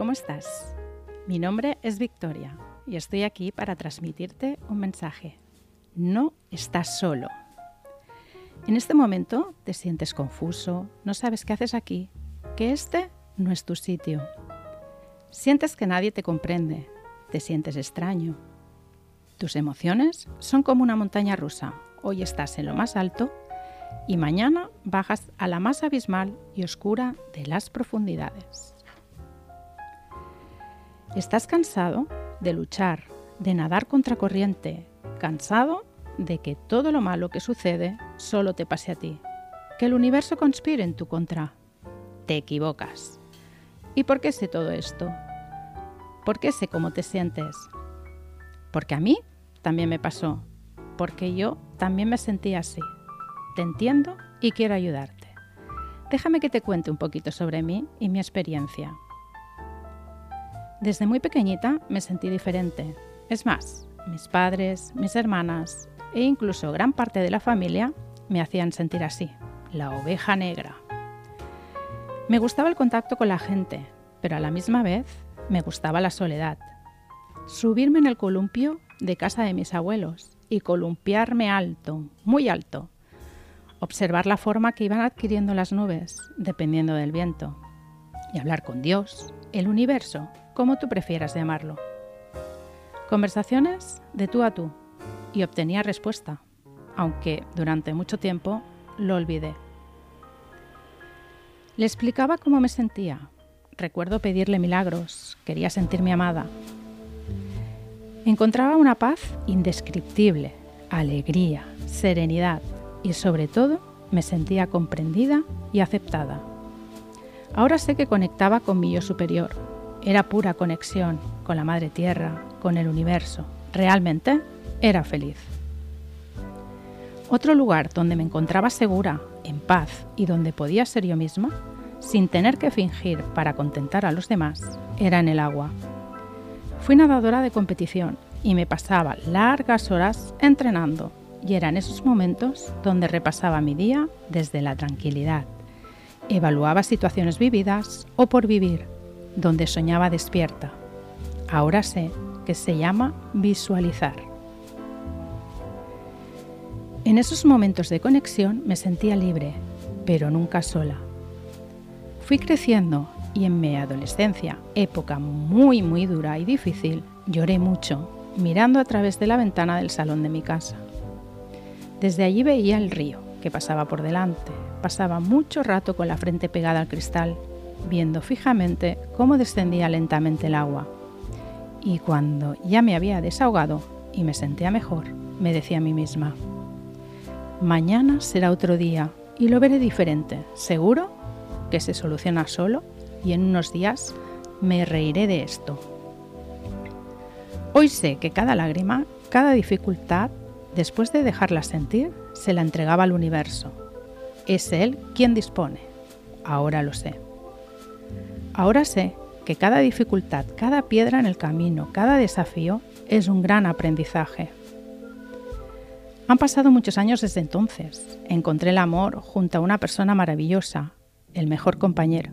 ¿Cómo estás? Mi nombre es Victoria y estoy aquí para transmitirte un mensaje. No estás solo. En este momento te sientes confuso, no sabes qué haces aquí, que este no es tu sitio. Sientes que nadie te comprende, te sientes extraño. Tus emociones son como una montaña rusa. Hoy estás en lo más alto y mañana bajas a la más abismal y oscura de las profundidades. ¿Estás cansado de luchar, de nadar contracorriente, cansado de que todo lo malo que sucede solo te pase a ti, que el universo conspire en tu contra? Te equivocas. ¿Y por qué sé todo esto? ¿Por qué sé cómo te sientes? Porque a mí también me pasó, porque yo también me sentí así. Te entiendo y quiero ayudarte. Déjame que te cuente un poquito sobre mí y mi experiencia. Desde muy pequeñita me sentí diferente. Es más, mis padres, mis hermanas e incluso gran parte de la familia me hacían sentir así, la oveja negra. Me gustaba el contacto con la gente, pero a la misma vez me gustaba la soledad. Subirme en el columpio de casa de mis abuelos y columpiarme alto, muy alto. Observar la forma que iban adquiriendo las nubes, dependiendo del viento. Y hablar con Dios, el universo, como tú prefieras llamarlo. Conversaciones de tú a tú y obtenía respuesta, aunque durante mucho tiempo lo olvidé. Le explicaba cómo me sentía. Recuerdo pedirle milagros, quería sentirme amada. Encontraba una paz indescriptible, alegría, serenidad y sobre todo me sentía comprendida y aceptada. Ahora sé que conectaba con mi yo superior. Era pura conexión con la Madre Tierra, con el universo. Realmente era feliz. Otro lugar donde me encontraba segura, en paz y donde podía ser yo misma, sin tener que fingir para contentar a los demás, era en el agua. Fui nadadora de competición y me pasaba largas horas entrenando y era en esos momentos donde repasaba mi día desde la tranquilidad. Evaluaba situaciones vividas o por vivir, donde soñaba despierta. Ahora sé que se llama visualizar. En esos momentos de conexión me sentía libre, pero nunca sola. Fui creciendo y en mi adolescencia, época muy muy dura y difícil, lloré mucho mirando a través de la ventana del salón de mi casa. Desde allí veía el río que pasaba por delante. Pasaba mucho rato con la frente pegada al cristal, viendo fijamente cómo descendía lentamente el agua. Y cuando ya me había desahogado y me sentía mejor, me decía a mí misma, mañana será otro día y lo veré diferente, seguro que se soluciona solo y en unos días me reiré de esto. Hoy sé que cada lágrima, cada dificultad, después de dejarla sentir, se la entregaba al universo. Es Él quien dispone. Ahora lo sé. Ahora sé que cada dificultad, cada piedra en el camino, cada desafío es un gran aprendizaje. Han pasado muchos años desde entonces. Encontré el amor junto a una persona maravillosa, el mejor compañero.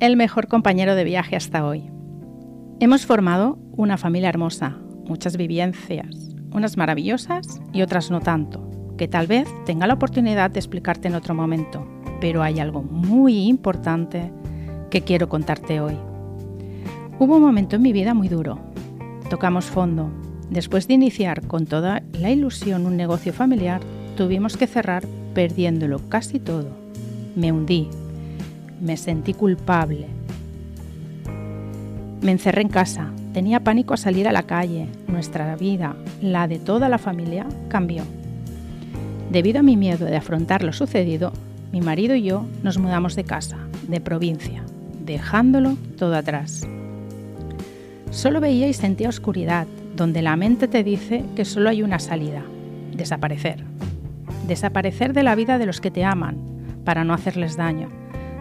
El mejor compañero de viaje hasta hoy. Hemos formado una familia hermosa, muchas vivencias, unas maravillosas y otras no tanto, que tal vez tenga la oportunidad de explicarte en otro momento, pero hay algo muy importante que quiero contarte hoy. Hubo un momento en mi vida muy duro. Tocamos fondo. Después de iniciar con toda la ilusión un negocio familiar, tuvimos que cerrar perdiéndolo casi todo. Me hundí. Me sentí culpable me encerré en casa, tenía pánico a salir a la calle, nuestra vida, la de toda la familia, cambió. Debido a mi miedo de afrontar lo sucedido, mi marido y yo nos mudamos de casa, de provincia, dejándolo todo atrás. Solo veía y sentía oscuridad, donde la mente te dice que solo hay una salida, desaparecer. Desaparecer de la vida de los que te aman, para no hacerles daño.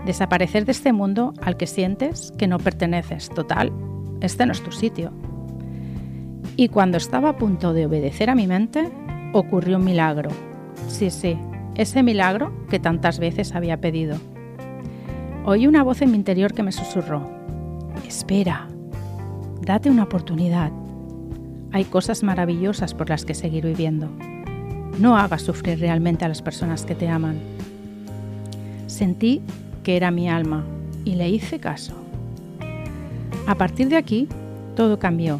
Desaparecer de este mundo al que sientes que no perteneces. Total, este no es tu sitio. Y cuando estaba a punto de obedecer a mi mente, ocurrió un milagro. Sí, sí, ese milagro que tantas veces había pedido. Oí una voz en mi interior que me susurró, espera, date una oportunidad. Hay cosas maravillosas por las que seguir viviendo. No hagas sufrir realmente a las personas que te aman. Sentí que era mi alma y le hice caso. A partir de aquí, todo cambió.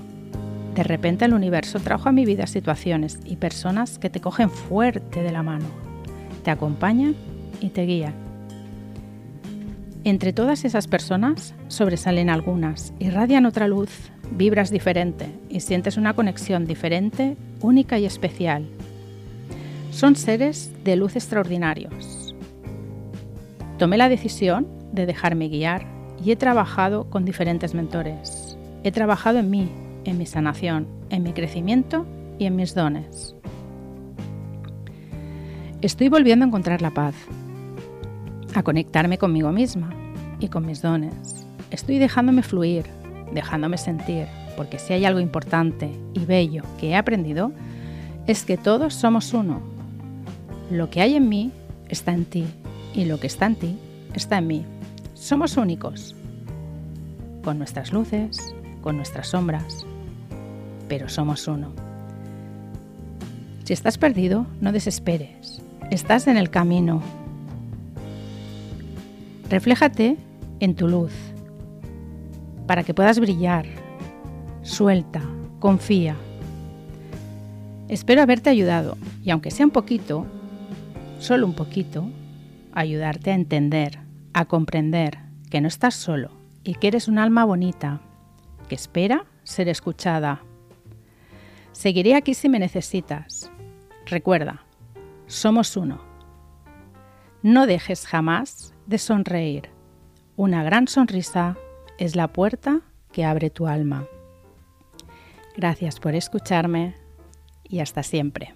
De repente el universo trajo a mi vida situaciones y personas que te cogen fuerte de la mano, te acompañan y te guían. Entre todas esas personas sobresalen algunas, irradian otra luz, vibras diferente y sientes una conexión diferente, única y especial. Son seres de luz extraordinarios. Tomé la decisión de dejarme guiar y he trabajado con diferentes mentores. He trabajado en mí, en mi sanación, en mi crecimiento y en mis dones. Estoy volviendo a encontrar la paz, a conectarme conmigo misma y con mis dones. Estoy dejándome fluir, dejándome sentir, porque si hay algo importante y bello que he aprendido, es que todos somos uno. Lo que hay en mí está en ti y lo que está en ti está en mí. Somos únicos, con nuestras luces, con nuestras sombras, pero somos uno. Si estás perdido, no desesperes. Estás en el camino. Refléjate en tu luz para que puedas brillar. Suelta, confía. Espero haberte ayudado y aunque sea un poquito, solo un poquito, ayudarte a entender, a comprender que no estás solo y que eres un alma bonita, que espera ser escuchada. Seguiré aquí si me necesitas. Recuerda, somos uno. No dejes jamás de sonreír. Una gran sonrisa es la puerta que abre tu alma. Gracias por escucharme y hasta siempre.